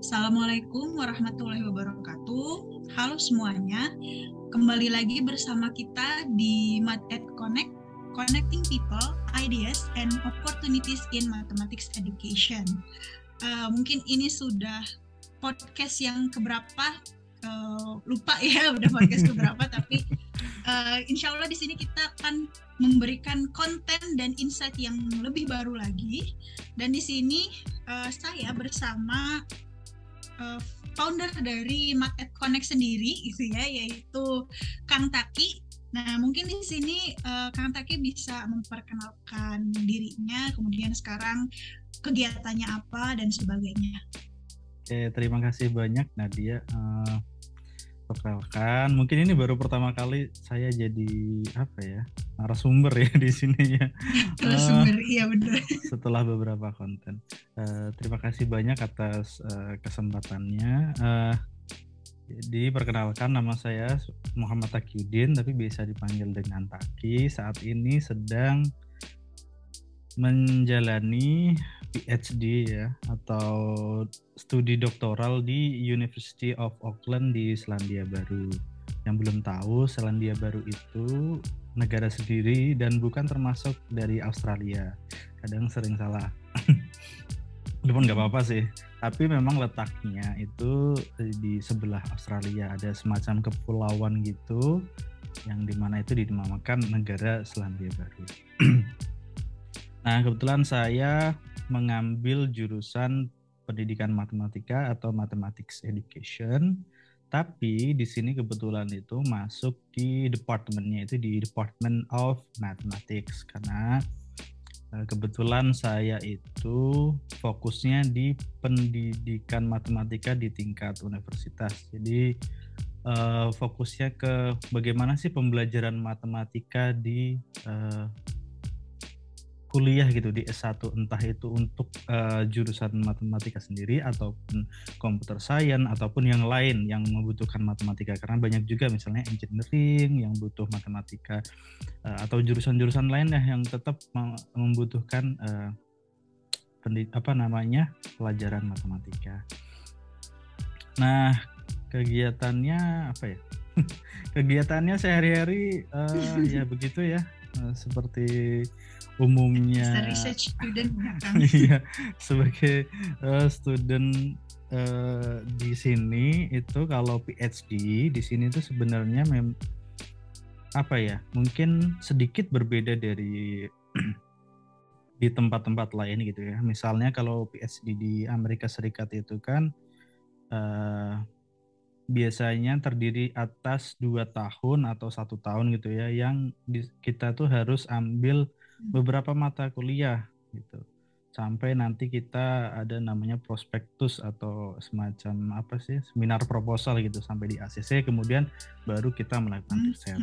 Assalamualaikum warahmatullahi wabarakatuh. Halo semuanya, kembali lagi bersama kita di MatEd Connect, Connecting People, Ideas, and Opportunities in Mathematics Education. Uh, mungkin ini sudah podcast yang keberapa uh, lupa ya udah podcast keberapa tapi uh, insya Allah di sini kita akan memberikan konten dan insight yang lebih baru lagi dan di sini uh, saya bersama uh, founder dari Market Connect sendiri gitu ya yaitu Kang Taki Nah, mungkin di sini uh, Kang Taki bisa memperkenalkan dirinya, kemudian sekarang kegiatannya apa dan sebagainya. Oke, terima kasih banyak Nadia. Uh, perkenalkan mungkin ini baru pertama kali saya jadi apa ya narasumber ya di sini ya. Narasumber uh, iya benar setelah beberapa konten. Uh, terima kasih banyak atas uh, kesempatannya. Uh, jadi perkenalkan nama saya Muhammad Takiudin tapi bisa dipanggil dengan Taki. Saat ini sedang menjalani PhD ya atau studi doktoral di University of Auckland di Selandia Baru. Yang belum tahu, Selandia Baru itu negara sendiri dan bukan termasuk dari Australia. Kadang sering salah. Walaupun nggak apa-apa sih. Tapi memang letaknya itu di sebelah Australia. Ada semacam kepulauan gitu yang di mana itu dinamakan negara Selandia Baru. nah kebetulan saya mengambil jurusan pendidikan matematika atau mathematics education tapi di sini kebetulan itu masuk di departemennya itu di Department of Mathematics karena eh, kebetulan saya itu fokusnya di pendidikan matematika di tingkat universitas. Jadi uh, fokusnya ke bagaimana sih pembelajaran matematika di uh, kuliah gitu di S1 entah itu untuk uh, jurusan matematika sendiri ataupun komputer science ataupun yang lain yang membutuhkan matematika karena banyak juga misalnya engineering yang butuh matematika uh, atau jurusan-jurusan lain ya yang tetap membutuhkan uh, apa namanya pelajaran matematika. Nah, kegiatannya apa ya? kegiatannya sehari-hari uh, ya begitu ya. Uh, seperti umumnya. Research student iya sebagai uh, student uh, di sini itu kalau PhD di sini itu sebenarnya mem apa ya mungkin sedikit berbeda dari di tempat-tempat lain gitu ya. Misalnya kalau PhD di Amerika Serikat itu kan uh, biasanya terdiri atas dua tahun atau satu tahun gitu ya yang di, kita tuh harus ambil beberapa mata kuliah gitu sampai nanti kita ada namanya prospektus atau semacam apa sih seminar proposal gitu sampai di ACC kemudian baru kita melakukan hmm, riset.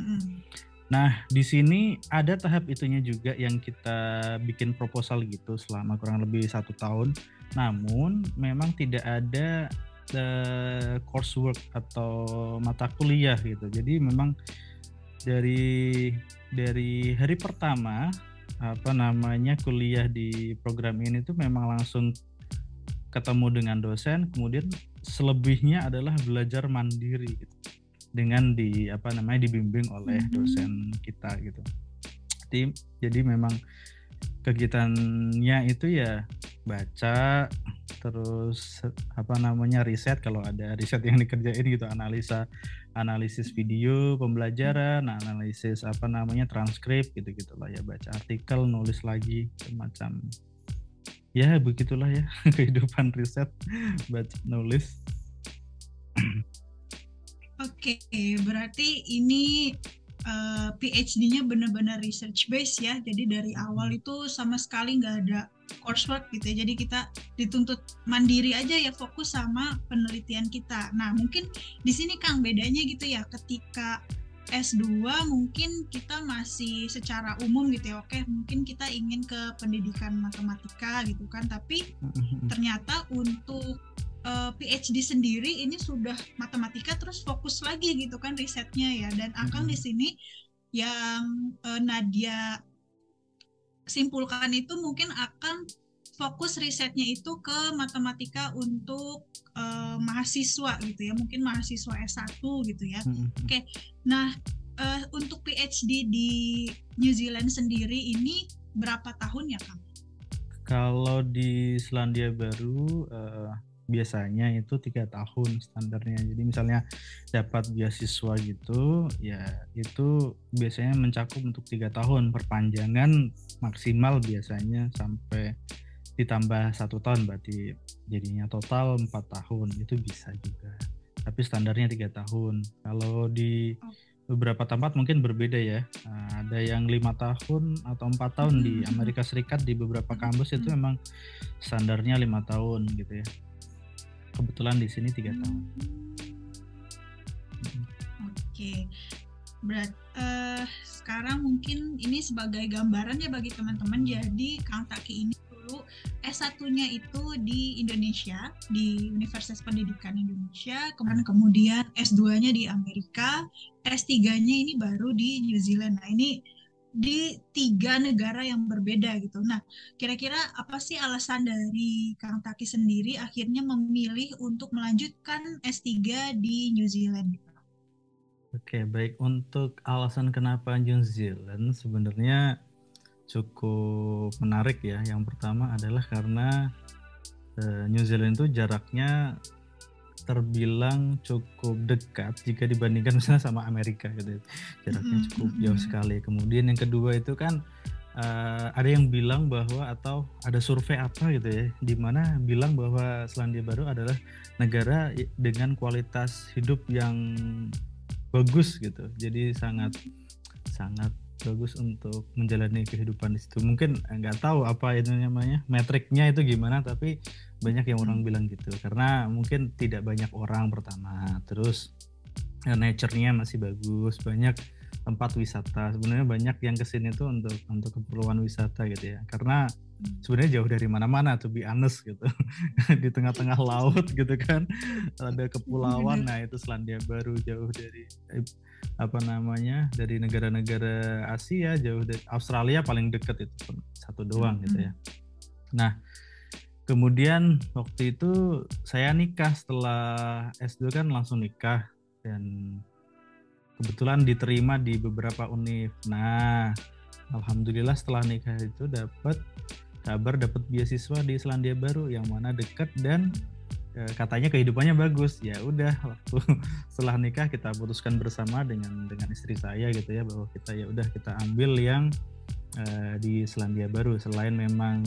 Nah di sini ada tahap itunya juga yang kita bikin proposal gitu selama kurang lebih satu tahun. Namun memang tidak ada the coursework atau mata kuliah gitu. Jadi memang dari dari hari pertama apa namanya kuliah di program ini tuh memang langsung ketemu dengan dosen kemudian selebihnya adalah belajar mandiri gitu dengan di apa namanya dibimbing oleh mm-hmm. dosen kita gitu jadi jadi memang kegiatannya itu ya baca terus apa namanya riset kalau ada riset yang dikerjain gitu analisa analisis video pembelajaran analisis apa namanya transkrip gitu gitulah ya. Baca artikel nulis lagi semacam. Ya begitulah ya kehidupan riset baca nulis. Oke, berarti ini uh, PhD-nya benar-benar research base ya. Jadi dari awal itu sama sekali nggak ada coursework gitu ya. Jadi kita dituntut mandiri aja ya fokus sama penelitian kita. Nah mungkin di sini Kang bedanya gitu ya. Ketika S2 mungkin kita masih secara umum gitu ya. Oke mungkin kita ingin ke pendidikan matematika gitu kan. Tapi ternyata untuk uh, eh, PhD sendiri ini sudah matematika terus fokus lagi gitu kan risetnya ya. Dan Akang di sini yang uh, Nadia simpulkan itu mungkin akan fokus risetnya itu ke matematika untuk uh, mahasiswa gitu ya, mungkin mahasiswa S1 gitu ya. Hmm. Oke. Okay. Nah, uh, untuk PhD di New Zealand sendiri ini berapa tahun ya, Kang? Kalau di Selandia Baru uh, biasanya itu tiga tahun standarnya. Jadi misalnya dapat beasiswa gitu, ya itu biasanya mencakup untuk tiga tahun. Perpanjangan maksimal biasanya sampai ditambah satu tahun berarti jadinya total empat tahun itu bisa juga. Tapi standarnya tiga tahun. Kalau di beberapa tempat mungkin berbeda ya. Nah, ada yang lima tahun atau empat tahun di hmm. Amerika Serikat di beberapa kampus itu memang standarnya lima tahun gitu ya. Kebetulan di sini tiga tahun. Oke, berat. Uh, sekarang mungkin ini sebagai gambaran ya bagi teman-teman. Jadi Kang Taki ini dulu S1-nya itu di Indonesia, di Universitas Pendidikan Indonesia, kemudian kemudian S2-nya di Amerika, S3-nya ini baru di New Zealand. Nah, ini di tiga negara yang berbeda gitu. Nah, kira-kira apa sih alasan dari Kang Taki sendiri akhirnya memilih untuk melanjutkan S3 di New Zealand? Oke, baik. Untuk alasan kenapa New Zealand sebenarnya cukup menarik ya. Yang pertama adalah karena uh, New Zealand itu jaraknya terbilang cukup dekat jika dibandingkan misalnya sama Amerika gitu. Jaraknya cukup jauh sekali. Kemudian yang kedua itu kan uh, ada yang bilang bahwa atau ada survei apa gitu ya di mana bilang bahwa Selandia Baru adalah negara dengan kualitas hidup yang bagus gitu. Jadi sangat sangat bagus untuk menjalani kehidupan di situ. Mungkin nggak tahu apa itu namanya metriknya itu gimana, tapi banyak yang orang bilang gitu. Karena mungkin tidak banyak orang pertama, terus ya, nature-nya masih bagus, banyak tempat wisata. Sebenarnya banyak yang ke sini tuh untuk untuk keperluan wisata gitu ya. Karena sebenarnya jauh dari mana-mana tuh be honest gitu. Di tengah-tengah laut gitu kan. Ada kepulauan nah itu Selandia Baru jauh dari eh, apa namanya dari negara-negara Asia jauh dari Australia paling dekat itu satu doang gitu ya. Nah kemudian waktu itu saya nikah. Setelah S2 kan langsung nikah dan kebetulan diterima di beberapa univ. Nah alhamdulillah setelah nikah itu dapat kabar dapat beasiswa di Selandia Baru yang mana dekat dan Eh, katanya kehidupannya bagus ya udah waktu setelah nikah kita putuskan bersama dengan dengan istri saya gitu ya bahwa kita ya udah kita ambil yang uh, di Selandia Baru selain memang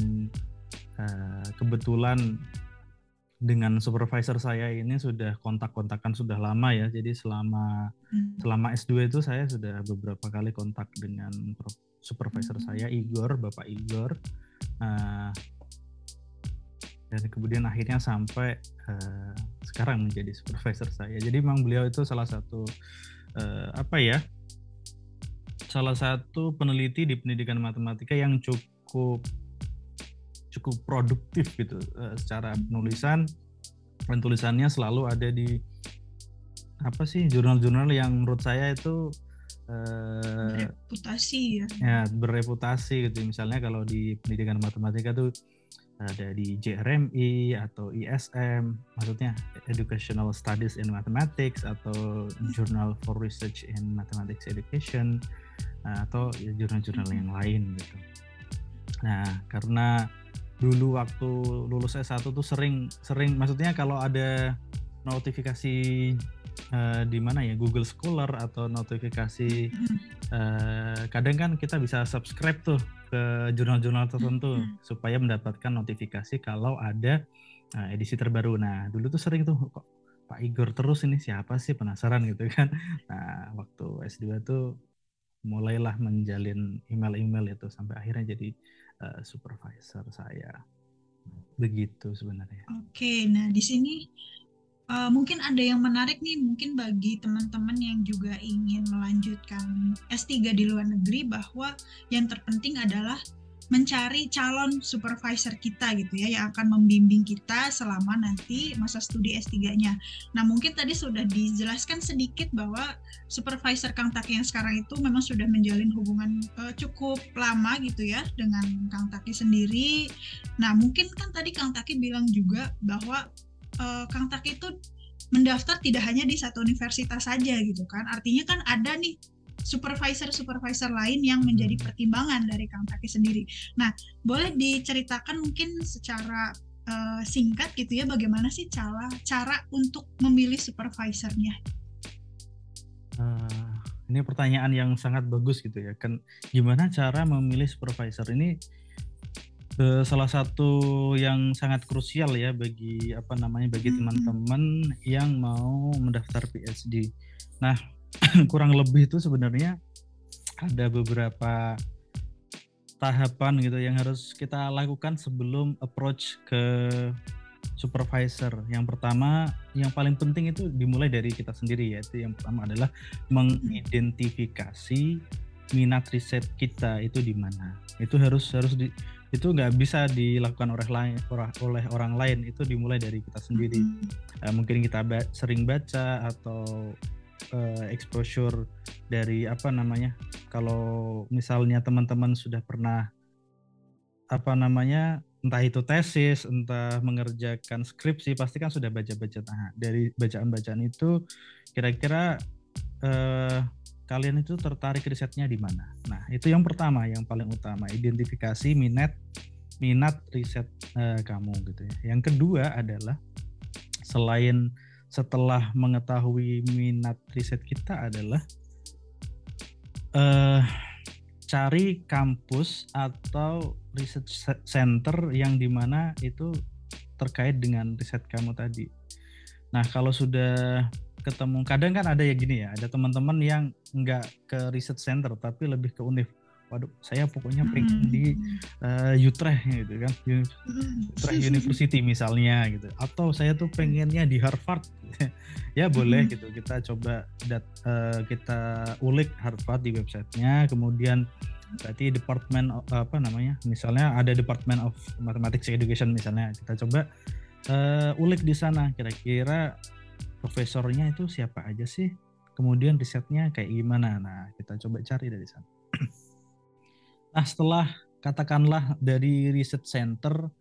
uh, kebetulan dengan supervisor saya ini sudah kontak-kontakan sudah lama ya jadi selama hmm. selama S2 itu saya sudah beberapa kali kontak dengan supervisor hmm. saya Igor Bapak Igor uh, dan kemudian akhirnya sampai uh, sekarang menjadi supervisor saya. Jadi memang beliau itu salah satu uh, apa ya? Salah satu peneliti di pendidikan matematika yang cukup cukup produktif gitu uh, secara penulisan dan tulisannya selalu ada di apa sih jurnal-jurnal yang menurut saya itu uh, bereputasi ya. Ya, bereputasi gitu. Misalnya kalau di pendidikan matematika tuh ada di JRMI atau ISM, maksudnya Educational Studies in Mathematics atau Journal for Research in Mathematics Education uh, atau ya jurnal-jurnal yang lain gitu. Nah, karena dulu waktu lulus S1 tuh sering sering maksudnya kalau ada notifikasi uh, di mana ya Google Scholar atau notifikasi uh, kadang kan kita bisa subscribe tuh ke jurnal-jurnal tertentu hmm. supaya mendapatkan notifikasi kalau ada uh, edisi terbaru. Nah, dulu tuh sering tuh kok Pak Igor terus ini siapa sih penasaran gitu kan. Nah, waktu S2 tuh mulailah menjalin email-email itu sampai akhirnya jadi uh, supervisor saya. Begitu sebenarnya. Oke, nah di sini Uh, mungkin ada yang menarik nih, mungkin bagi teman-teman yang juga ingin melanjutkan S3 di luar negeri bahwa yang terpenting adalah mencari calon supervisor kita gitu ya yang akan membimbing kita selama nanti masa studi S3-nya. Nah, mungkin tadi sudah dijelaskan sedikit bahwa supervisor Kang Taki yang sekarang itu memang sudah menjalin hubungan uh, cukup lama gitu ya dengan Kang Taki sendiri. Nah, mungkin kan tadi Kang Taki bilang juga bahwa uh, Kang Taki itu mendaftar tidak hanya di satu universitas saja gitu kan. Artinya kan ada nih supervisor-supervisor lain yang menjadi hmm. pertimbangan dari Kang Taki sendiri. Nah, boleh diceritakan mungkin secara uh, singkat gitu ya bagaimana sih cara cara untuk memilih supervisornya? Uh, ini pertanyaan yang sangat bagus gitu ya. Kan gimana cara memilih supervisor ini uh, salah satu yang sangat krusial ya bagi apa namanya bagi hmm. teman-teman hmm. yang mau mendaftar PhD. Nah, kurang lebih itu sebenarnya ada beberapa tahapan gitu yang harus kita lakukan sebelum approach ke supervisor. Yang pertama, yang paling penting itu dimulai dari kita sendiri yaitu yang pertama adalah mengidentifikasi minat riset kita itu di mana. Itu harus harus di, itu nggak bisa dilakukan oleh lain oleh orang lain itu dimulai dari kita sendiri uh, mungkin kita ba sering baca atau uh, exposure dari apa namanya kalau misalnya teman-teman sudah pernah apa namanya entah itu tesis entah mengerjakan skripsi pasti kan sudah baca-baca. Nah dari bacaan-bacaan itu kira-kira uh, kalian itu tertarik risetnya di mana? Nah itu yang pertama yang paling utama identifikasi minat minat riset uh, kamu gitu ya. Yang kedua adalah selain setelah mengetahui minat riset kita adalah uh, cari kampus atau research center yang di mana itu terkait dengan riset kamu tadi. Nah kalau sudah ketemu, kadang kan ada ya gini ya, ada teman-teman yang nggak ke research center tapi lebih ke univ waduh saya pokoknya pengen hmm. di uh, Utrecht gitu kan Utrecht University misalnya gitu. Atau saya tuh pengennya di Harvard. Ya boleh hmm. gitu. Kita coba dat, uh, kita ulik Harvard di websitenya. Kemudian berarti department apa namanya misalnya ada department of mathematics education misalnya. Kita coba uh, ulik di sana. Kira-kira profesornya itu siapa aja sih? Kemudian risetnya kayak gimana? Nah kita coba cari dari sana Nah, setelah katakanlah dari research center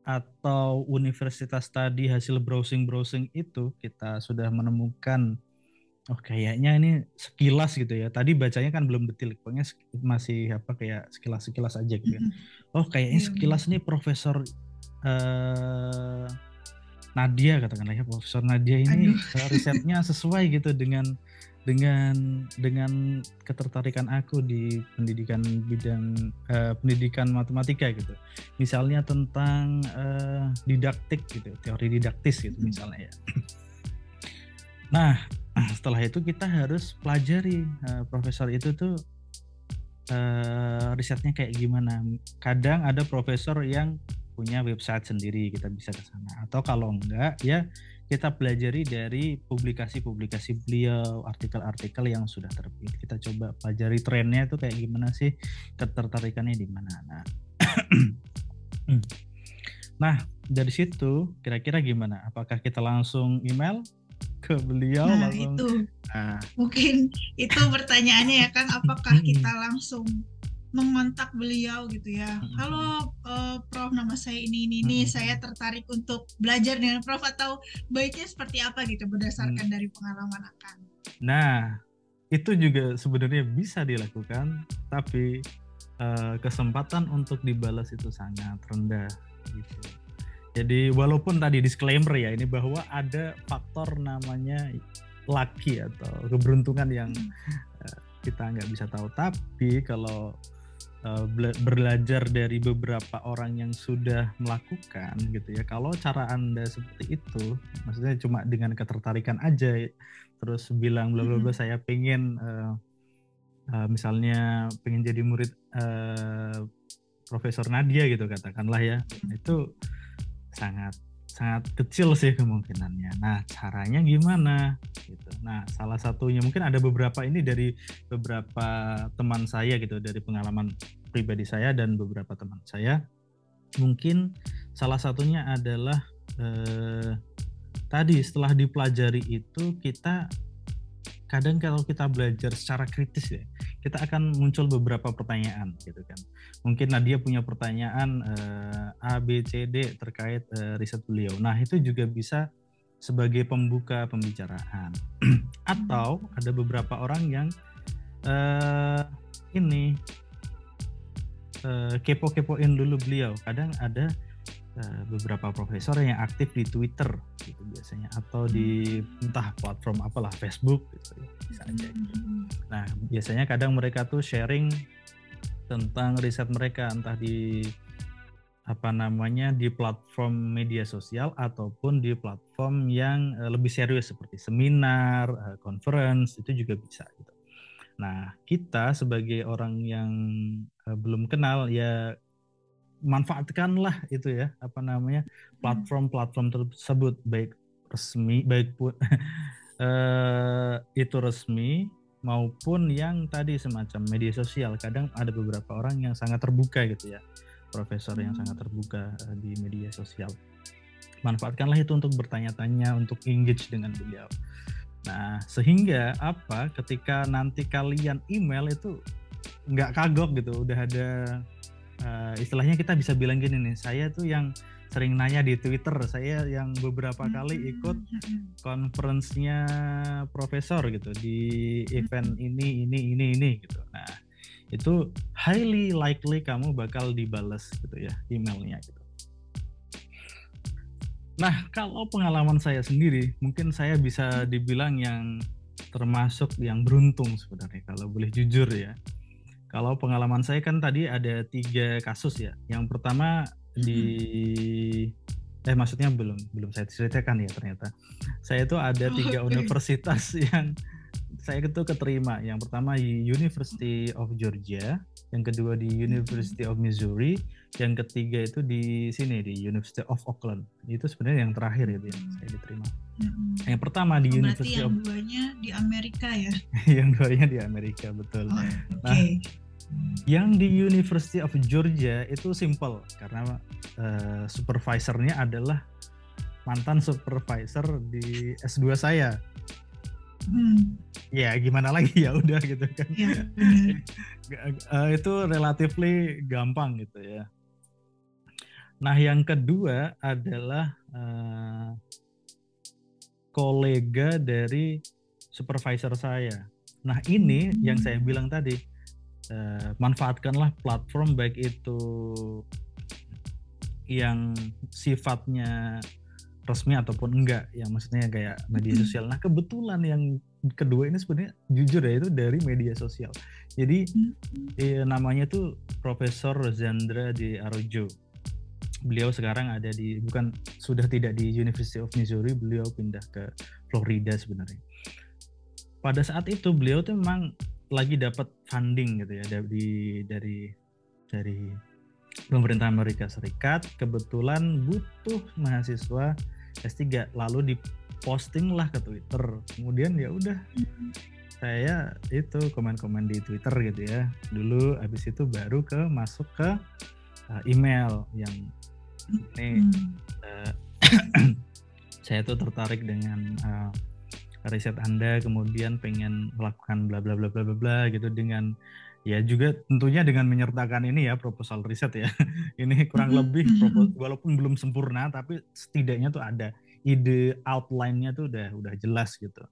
atau universitas tadi hasil browsing-browsing itu kita sudah menemukan oh kayaknya ini sekilas gitu ya. Tadi bacanya kan belum detail, pokoknya masih apa kayak sekilas-sekilas aja gitu ya. Oh kayaknya iya, sekilas nih profesor uh, Nadia katakanlah ya Profesor Nadia ini Aduh. risetnya sesuai gitu dengan dengan dengan ketertarikan aku di pendidikan bidang uh, pendidikan matematika gitu. Misalnya tentang uh, didaktik gitu teori didaktis gitu hmm. misalnya ya. Nah setelah itu kita harus pelajari uh, profesor itu tuh uh, risetnya kayak gimana. Kadang ada profesor yang punya website sendiri kita bisa ke sana. Atau kalau enggak ya kita pelajari dari publikasi-publikasi beliau, artikel-artikel yang sudah terbit. Kita coba pelajari trennya itu kayak gimana sih, ketertarikannya di mana. Nah, nah dari situ kira-kira gimana? Apakah kita langsung email ke beliau? Nah langsung... itu, nah. mungkin itu pertanyaannya ya kan, apakah kita langsung mengontak beliau gitu ya. Halo uh, Prof, nama saya ini ini ini, saya tertarik untuk belajar dengan Prof atau baiknya seperti apa gitu berdasarkan mm. dari pengalaman akan. Nah, itu juga sebenarnya bisa dilakukan, tapi uh, kesempatan untuk dibalas itu sangat rendah gitu. Jadi walaupun tadi disclaimer ya ini bahwa ada faktor namanya lucky atau keberuntungan yang uh, kita nggak bisa tahu, tapi kalau uh, belajar dari beberapa orang yang sudah melakukan gitu ya. Kalau cara Anda seperti itu, maksudnya cuma dengan ketertarikan aja terus bilang bla bla bla saya pengen uh, uh, misalnya pengen jadi murid uh, Profesor Nadia gitu katakanlah ya. Itu sangat sangat kecil sih kemungkinannya. Nah, caranya gimana? Gitu. Nah, salah satunya mungkin ada beberapa ini dari beberapa teman saya gitu dari pengalaman pribadi saya dan beberapa teman saya. Mungkin salah satunya adalah eh, tadi setelah dipelajari itu kita kadang kalau kita belajar secara kritis ya kita akan muncul beberapa pertanyaan gitu kan. Mungkin Nadia punya pertanyaan eh, A B C D terkait eh, riset beliau. Nah itu juga bisa sebagai pembuka pembicaraan. Atau ada beberapa orang yang eh, ini eh, kepo-kepoin dulu beliau. Kadang ada Eh, beberapa profesor yang aktif di Twitter gitu biasanya atau di entah platform apalah Facebook gitu ya, bisa aja. Gitu. Nah biasanya kadang mereka tuh sharing tentang riset mereka entah di apa namanya di platform media sosial ataupun di platform yang uh, lebih serius seperti seminar, uh, conference itu juga bisa gitu. Nah kita sebagai orang yang belum kenal ya manfaatkanlah itu ya apa namanya hmm. platform-platform tersebut baik resmi baik pun uh, itu resmi maupun yang tadi semacam media sosial kadang ada beberapa orang yang sangat terbuka gitu ya profesor yang sangat hmm. terbuka uh, di media sosial manfaatkanlah itu untuk bertanya-tanya untuk engage dengan beliau nah sehingga apa ketika nanti kalian email itu nggak kagok gitu udah ada uh, istilahnya kita bisa bilang gini nih saya tuh yang sering nanya di Twitter saya yang beberapa kali hmm, ikut hmm, hmm. konferensinya profesor gitu di event ini ini ini ini gitu. Nah itu highly likely kamu bakal dibales gitu ya emailnya gitu. Nah kalau pengalaman saya sendiri mungkin saya bisa dibilang yang termasuk yang beruntung sebenarnya kalau boleh jujur ya kalau pengalaman saya kan tadi ada tiga kasus ya. Yang pertama di eh maksudnya belum belum saya ceritakan ya ternyata. Saya itu ada oh, tiga okay. universitas yang saya itu keterima. Yang pertama di University of Georgia, yang kedua di University of Missouri, yang ketiga itu di sini di University of Auckland. Itu sebenarnya yang terakhir itu yang saya diterima. Hmm. Yang pertama di oh, University yang of duanya di Amerika ya. yang duanya di Amerika betul. Oh, okay. Nah, yang di University of Georgia itu simple karena uh, supervisornya adalah mantan supervisor di S2 saya. Hmm. Ya gimana lagi ya udah gitu kan. Ya, uh, itu relatively gampang gitu ya. Nah yang kedua adalah uh, kolega dari supervisor saya. Nah ini hmm. yang saya bilang tadi uh, manfaatkanlah platform baik itu yang sifatnya resmi ataupun enggak yang maksudnya kayak media sosial. Nah kebetulan yang kedua ini sebenarnya jujur ya itu dari media sosial. Jadi eh, namanya tuh Profesor Zandra di Arojo. Beliau sekarang ada di bukan sudah tidak di University of Missouri, beliau pindah ke Florida sebenarnya. Pada saat itu beliau tuh memang lagi dapat funding gitu ya dari dari dari pemerintah Amerika Serikat. Kebetulan butuh mahasiswa S3 lalu diposting lah ke Twitter. Kemudian ya udah saya itu komen-komen di Twitter gitu ya. Dulu habis itu baru ke masuk ke uh, email yang ini uh, saya tuh tertarik dengan uh, riset Anda kemudian pengen melakukan bla bla bla bla bla bla gitu dengan ya juga tentunya dengan menyertakan ini ya proposal riset ya. ini kurang mm-hmm. lebih mm-hmm. walaupun belum sempurna tapi setidaknya tuh ada ide outline-nya tuh udah udah jelas gitu.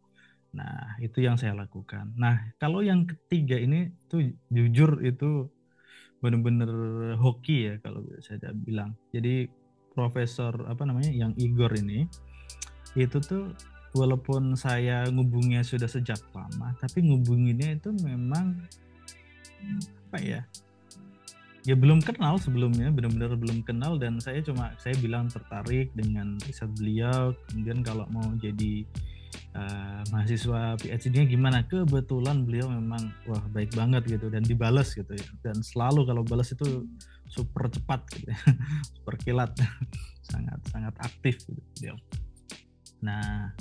Nah, itu yang saya lakukan. Nah, kalau yang ketiga ini tuh jujur itu bener-bener hoki ya kalau saya bilang. Jadi profesor apa namanya yang Igor ini itu tuh walaupun saya ngubungnya sudah sejak lama, tapi ngubunginnya itu memang apa ya? Ya belum kenal sebelumnya, benar-benar belum kenal dan saya cuma saya bilang tertarik dengan riset beliau. Kemudian kalau mau jadi uh, mahasiswa PhD-nya gimana? Kebetulan beliau memang wah baik banget gitu dan dibalas gitu ya. Dan selalu kalau balas itu super cepat gitu ya. super kilat. sangat sangat aktif gitu beliau. Nah,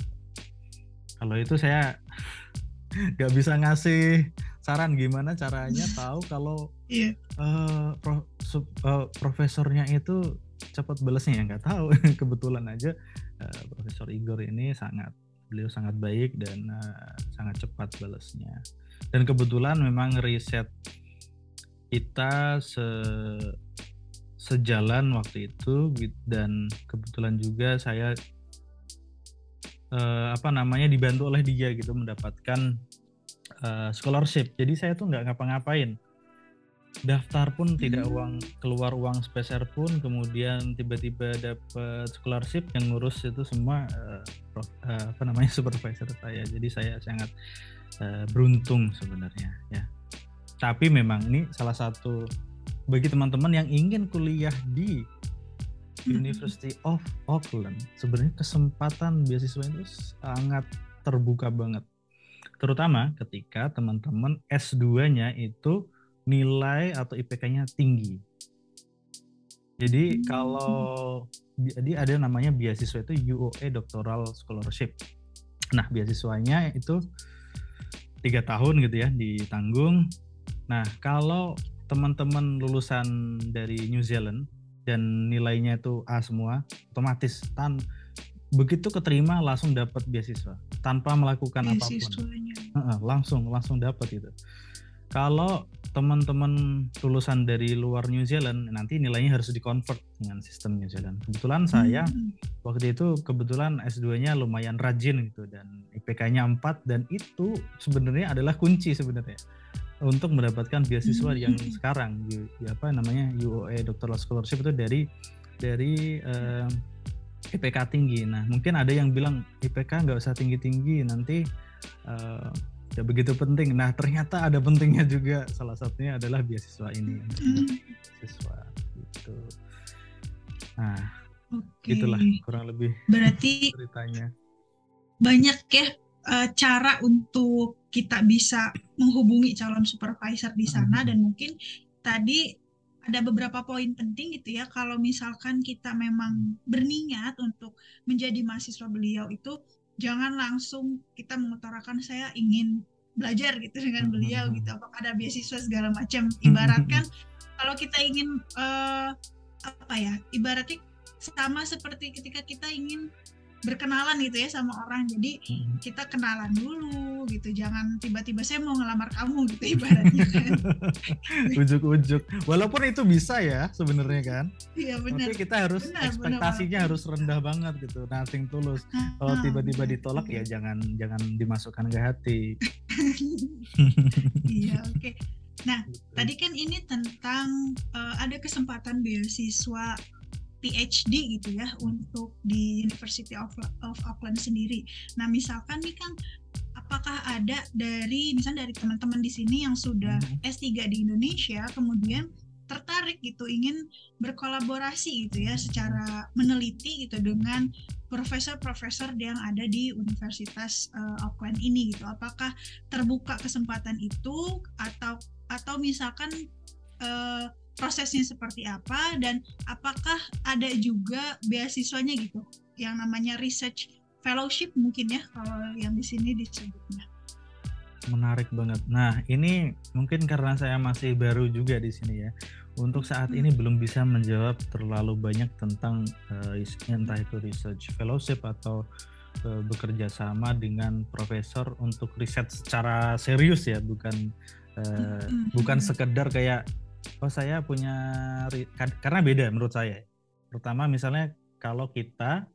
kalau itu saya nggak bisa ngasih saran gimana caranya tahu kalau yeah. Uh, pro, sub, uh, profesornya itu cepat balasnya ya nggak tahu. Kebetulan aja uh, Profesor Igor ini sangat beliau sangat baik dan uh, sangat cepat balasnya dan kebetulan memang riset kita se sejalan waktu itu dan kebetulan juga saya uh, apa namanya dibantu oleh dia gitu mendapatkan uh, scholarship jadi saya tuh nggak ngapa-ngapain daftar pun tidak hmm. uang keluar uang spesial pun kemudian tiba-tiba dapat scholarship yang ngurus itu semua uh, uh, apa namanya supervisor saya jadi saya sangat uh, beruntung sebenarnya ya tapi memang ini salah satu bagi teman-teman yang ingin kuliah di. University of Auckland sebenarnya kesempatan beasiswa itu sangat terbuka banget terutama ketika teman-teman S2-nya itu nilai atau IPK-nya tinggi. Jadi hmm. kalau jadi ada namanya beasiswa itu UOA Doctoral Scholarship. Nah beasiswanya itu tiga tahun gitu ya ditanggung. Nah kalau teman-teman lulusan dari New Zealand dan nilainya itu A semua, otomatis tan begitu keterima langsung dapat beasiswa tanpa melakukan apa pun. Uh, langsung langsung dapat itu. Kalau teman-teman lulusan dari luar New Zealand nanti nilainya harus dikonvert dengan sistem New Zealand. Kebetulan saya hmm. waktu itu kebetulan S2-nya lumayan rajin gitu dan IPK-nya 4 dan itu sebenarnya adalah kunci sebenarnya untuk mendapatkan beasiswa hmm. yang sekarang di, di apa namanya UOA Doctoral Scholarship itu dari dari uh, IPK tinggi. Nah, mungkin ada yang bilang IPK nggak usah tinggi-tinggi nanti uh, ya begitu penting. Nah ternyata ada pentingnya juga salah satunya adalah beasiswa ini, hmm. beasiswa itu. Nah, okay. itulah kurang lebih. Berarti ceritanya banyak ya uh, cara untuk kita bisa menghubungi calon supervisor di sana hmm. dan mungkin tadi ada beberapa poin penting gitu ya kalau misalkan kita memang berniat untuk menjadi mahasiswa beliau itu jangan langsung kita mengutarakan saya ingin belajar gitu dengan hmm, beliau hmm, hmm. gitu apakah ada beasiswa segala macam ibaratkan kalau kita ingin uh, apa ya ibaratnya sama seperti ketika kita ingin berkenalan gitu ya sama orang. Jadi kita kenalan dulu gitu. Jangan tiba-tiba saya mau ngelamar kamu gitu ibaratnya kan. Ujuk-ujuk. Walaupun itu bisa ya sebenarnya kan. Iya benar. tapi kita harus benar, ekspektasinya benar. harus rendah banget gitu. Nothing tulus. Kalau ah, tiba-tiba ditolak ya jangan jangan dimasukkan ke hati. Iya oke. Okay. nah tadi kan ini tentang uh, ada kesempatan beasiswa PhD gitu ya untuk di University of, of Auckland sendiri. Nah misalkan nih kan apakah ada dari misalnya dari teman-teman di sini yang sudah hmm. S3 di Indonesia kemudian tertarik gitu ingin berkolaborasi gitu ya secara meneliti gitu dengan profesor-profesor yang ada di Universitas uh, Auckland ini gitu apakah terbuka kesempatan itu atau atau misalkan uh, prosesnya seperti apa dan apakah ada juga beasiswanya gitu yang namanya research fellowship mungkin ya kalau yang di sini disebutnya. Menarik banget. Nah, ini mungkin karena saya masih baru juga di sini ya. Untuk saat hmm. ini belum bisa menjawab terlalu banyak tentang uh, entah itu research fellowship atau uh, bekerja sama dengan profesor untuk riset secara serius ya, bukan uh, hmm. bukan sekedar kayak oh saya punya karena beda menurut saya. Pertama misalnya kalau kita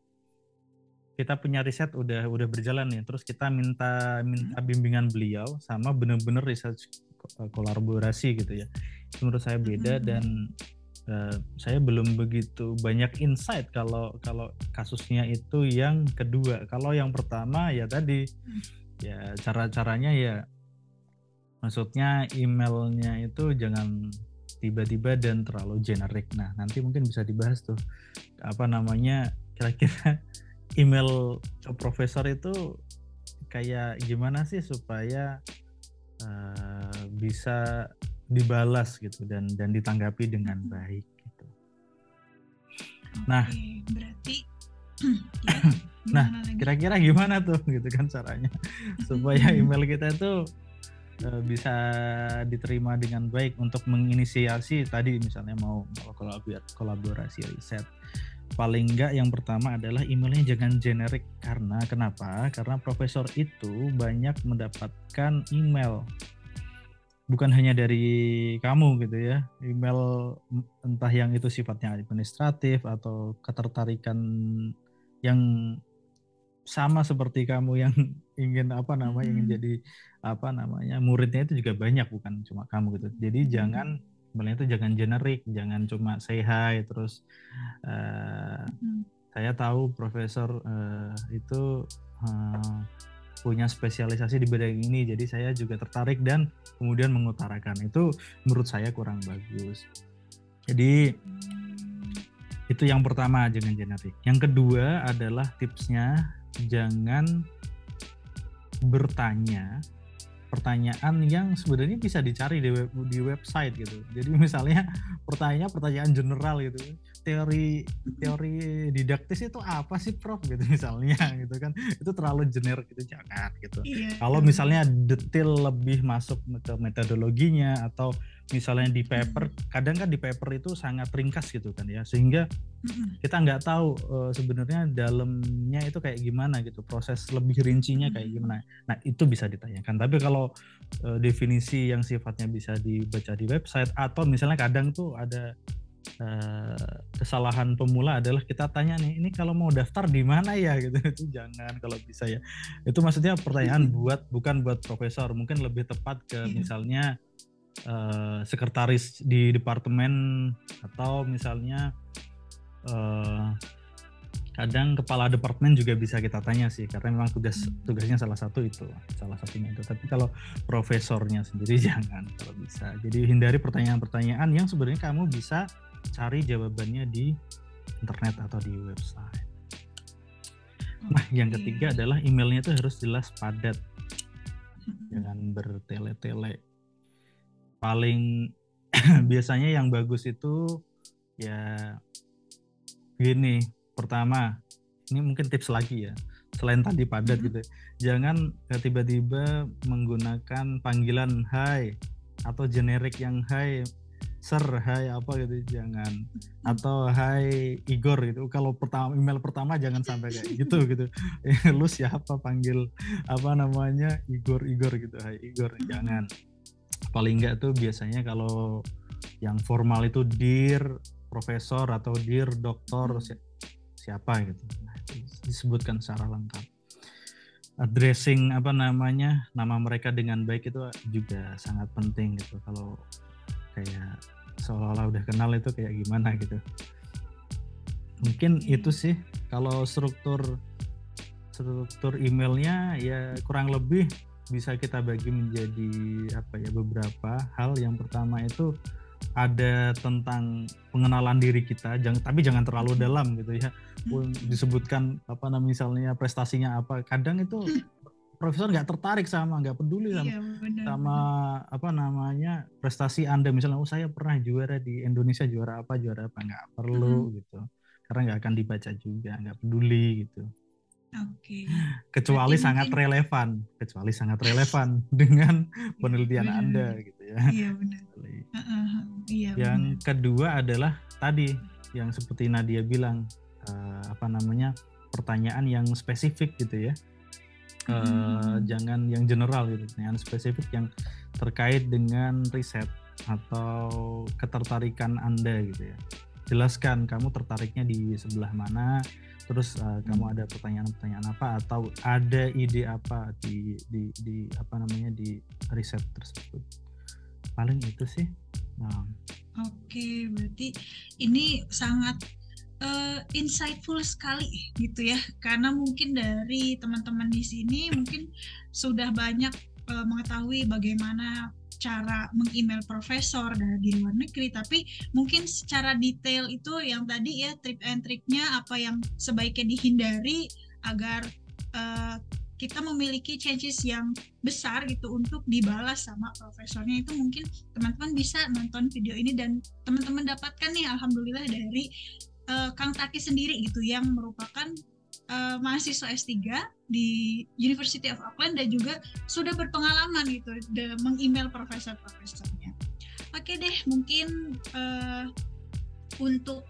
kita punya riset udah udah berjalan nih, terus kita minta minta hmm. bimbingan beliau sama bener-bener riset kolaborasi gitu ya. Menurut saya beda hmm. dan uh, saya belum begitu banyak insight kalau kalau kasusnya itu yang kedua. Kalau yang pertama ya tadi hmm. ya cara-caranya ya maksudnya emailnya itu jangan tiba-tiba dan terlalu generik. Nah, nanti mungkin bisa dibahas tuh apa namanya kira-kira email profesor itu kayak gimana sih supaya uh, bisa dibalas gitu dan dan ditanggapi dengan baik gitu. Nah, berarti ya, nah kira-kira gimana tuh gitu kan caranya supaya email kita itu uh, bisa diterima dengan baik untuk menginisiasi tadi misalnya mau, mau kolaborasi riset. Paling enggak yang pertama adalah emailnya jangan generik. Karena kenapa? Karena profesor itu banyak mendapatkan email. Bukan hanya dari kamu gitu ya. Email entah yang itu sifatnya administratif atau ketertarikan yang sama seperti kamu yang ingin apa namanya hmm. ingin jadi apa namanya muridnya itu juga banyak bukan cuma kamu gitu jadi hmm. jangan sebenarnya itu jangan generik jangan cuma say hi terus uh, hmm. saya tahu profesor uh, itu uh, punya spesialisasi di bidang ini jadi saya juga tertarik dan kemudian mengutarakan itu menurut saya kurang bagus jadi itu yang pertama jangan generik yang kedua adalah tipsnya jangan bertanya pertanyaan yang sebenarnya bisa dicari di web, di website gitu. Jadi misalnya pertanyaan pertanyaan general gitu teori teori didaktis itu apa sih prof? Gitu misalnya gitu kan. Itu terlalu generik gitu jangan gitu. Iya, kalau misalnya detail lebih masuk ke metodologinya atau misalnya di paper kadang kan di paper itu sangat ringkas gitu kan ya. Sehingga kita nggak tahu uh, sebenarnya dalamnya itu kayak gimana gitu proses lebih rincinya kayak gimana. Nah itu bisa ditanyakan. Tapi kalau uh, definisi yang sifatnya bisa dibaca di website atau misalnya kadang tuh ada kesalahan pemula adalah kita tanya nih ini kalau mau daftar di mana ya? Gitu. Itu jangan kalau bisa ya. Itu maksudnya pertanyaan buat bukan buat profesor. Mungkin lebih tepat ke iya. misalnya uh, sekretaris di departemen atau misalnya uh, kadang kepala departemen juga bisa kita tanya sih karena memang tugas tugasnya salah satu itu salah satunya itu. Tapi kalau profesornya sendiri jangan kalau bisa. Jadi hindari pertanyaan-pertanyaan yang sebenarnya kamu bisa cari jawabannya di internet atau di website. Nah, yang ketiga adalah emailnya itu harus jelas padat, jangan bertele-tele. Paling biasanya yang bagus itu ya gini. Pertama, ini mungkin tips lagi ya. Selain tadi padat gitu, jangan tiba-tiba menggunakan panggilan hai atau generik yang hai sir hai apa gitu jangan. Atau hai Igor gitu. Kalau pertama email pertama jangan sampai kayak gitu gitu. Lu siapa? Panggil apa namanya Igor Igor gitu. Hai Igor jangan. Paling enggak tuh biasanya kalau yang formal itu dir profesor atau dir doktor siapa gitu. Nah, disebutkan secara lengkap. Addressing apa namanya nama mereka dengan baik itu juga sangat penting gitu. Kalau kayak seolah-olah udah kenal itu kayak gimana gitu. Mungkin itu sih kalau struktur struktur emailnya ya kurang lebih bisa kita bagi menjadi apa ya beberapa hal. Yang pertama itu ada tentang pengenalan diri kita jangan tapi jangan terlalu dalam gitu ya. Hmm. disebutkan apa namanya misalnya prestasinya apa kadang itu profesor nggak tertarik sama nggak peduli sama, iya, sama apa namanya prestasi anda misalnya oh saya pernah juara di Indonesia juara apa juara apa nggak perlu hmm. gitu karena nggak akan dibaca juga nggak peduli gitu Oke. Okay. Kecuali Berarti sangat mungkin... relevan, kecuali sangat relevan dengan iya, penelitian benar. Anda gitu ya. Iya benar. Uh, uh, iya, yang benar. kedua adalah tadi yang seperti Nadia bilang uh, apa namanya pertanyaan yang spesifik gitu ya uh, jangan yang general gitu yang spesifik yang terkait dengan riset atau ketertarikan anda gitu ya jelaskan kamu tertariknya di sebelah mana terus uh, hmm. kamu ada pertanyaan-pertanyaan apa atau ada ide apa di di di apa namanya di riset tersebut paling itu sih nah. oke berarti ini sangat uh, insightful sekali gitu ya. Karena mungkin dari teman-teman di sini mungkin sudah banyak uh, mengetahui bagaimana cara meng-email profesor dari luar negeri. Tapi mungkin secara detail itu yang tadi ya trip and triknya apa yang sebaiknya dihindari agar uh, kita memiliki chances yang besar gitu untuk dibalas sama profesornya. Itu mungkin teman-teman bisa nonton video ini dan teman-teman dapatkan nih alhamdulillah dari uh, Kang Taki sendiri gitu yang merupakan uh, mahasiswa S3 di University of Auckland dan juga sudah berpengalaman gitu mengemail profesor-profesornya. Oke deh, mungkin uh, untuk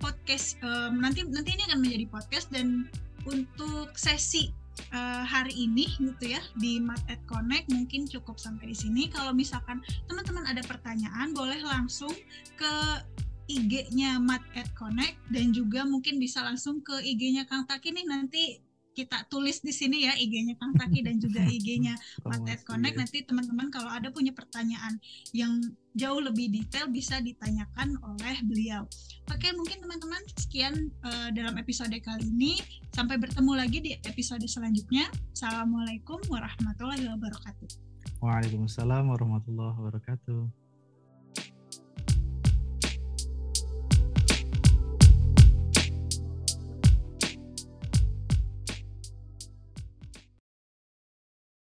podcast um, nanti nanti ini akan menjadi podcast dan untuk sesi uh, hari ini gitu ya di Mat Connect mungkin cukup sampai di sini. Kalau misalkan teman-teman ada pertanyaan boleh langsung ke IG-nya Mat Connect dan juga mungkin bisa langsung ke IG-nya Kang Taki nih nanti kita tulis di sini ya IG-nya Kang Taki dan juga IG-nya Matet Connect. Nanti teman-teman kalau ada punya pertanyaan yang jauh lebih detail bisa ditanyakan oleh beliau. Oke, mungkin teman-teman sekian uh, dalam episode kali ini. Sampai bertemu lagi di episode selanjutnya. Assalamualaikum warahmatullahi wabarakatuh. Waalaikumsalam warahmatullahi wabarakatuh.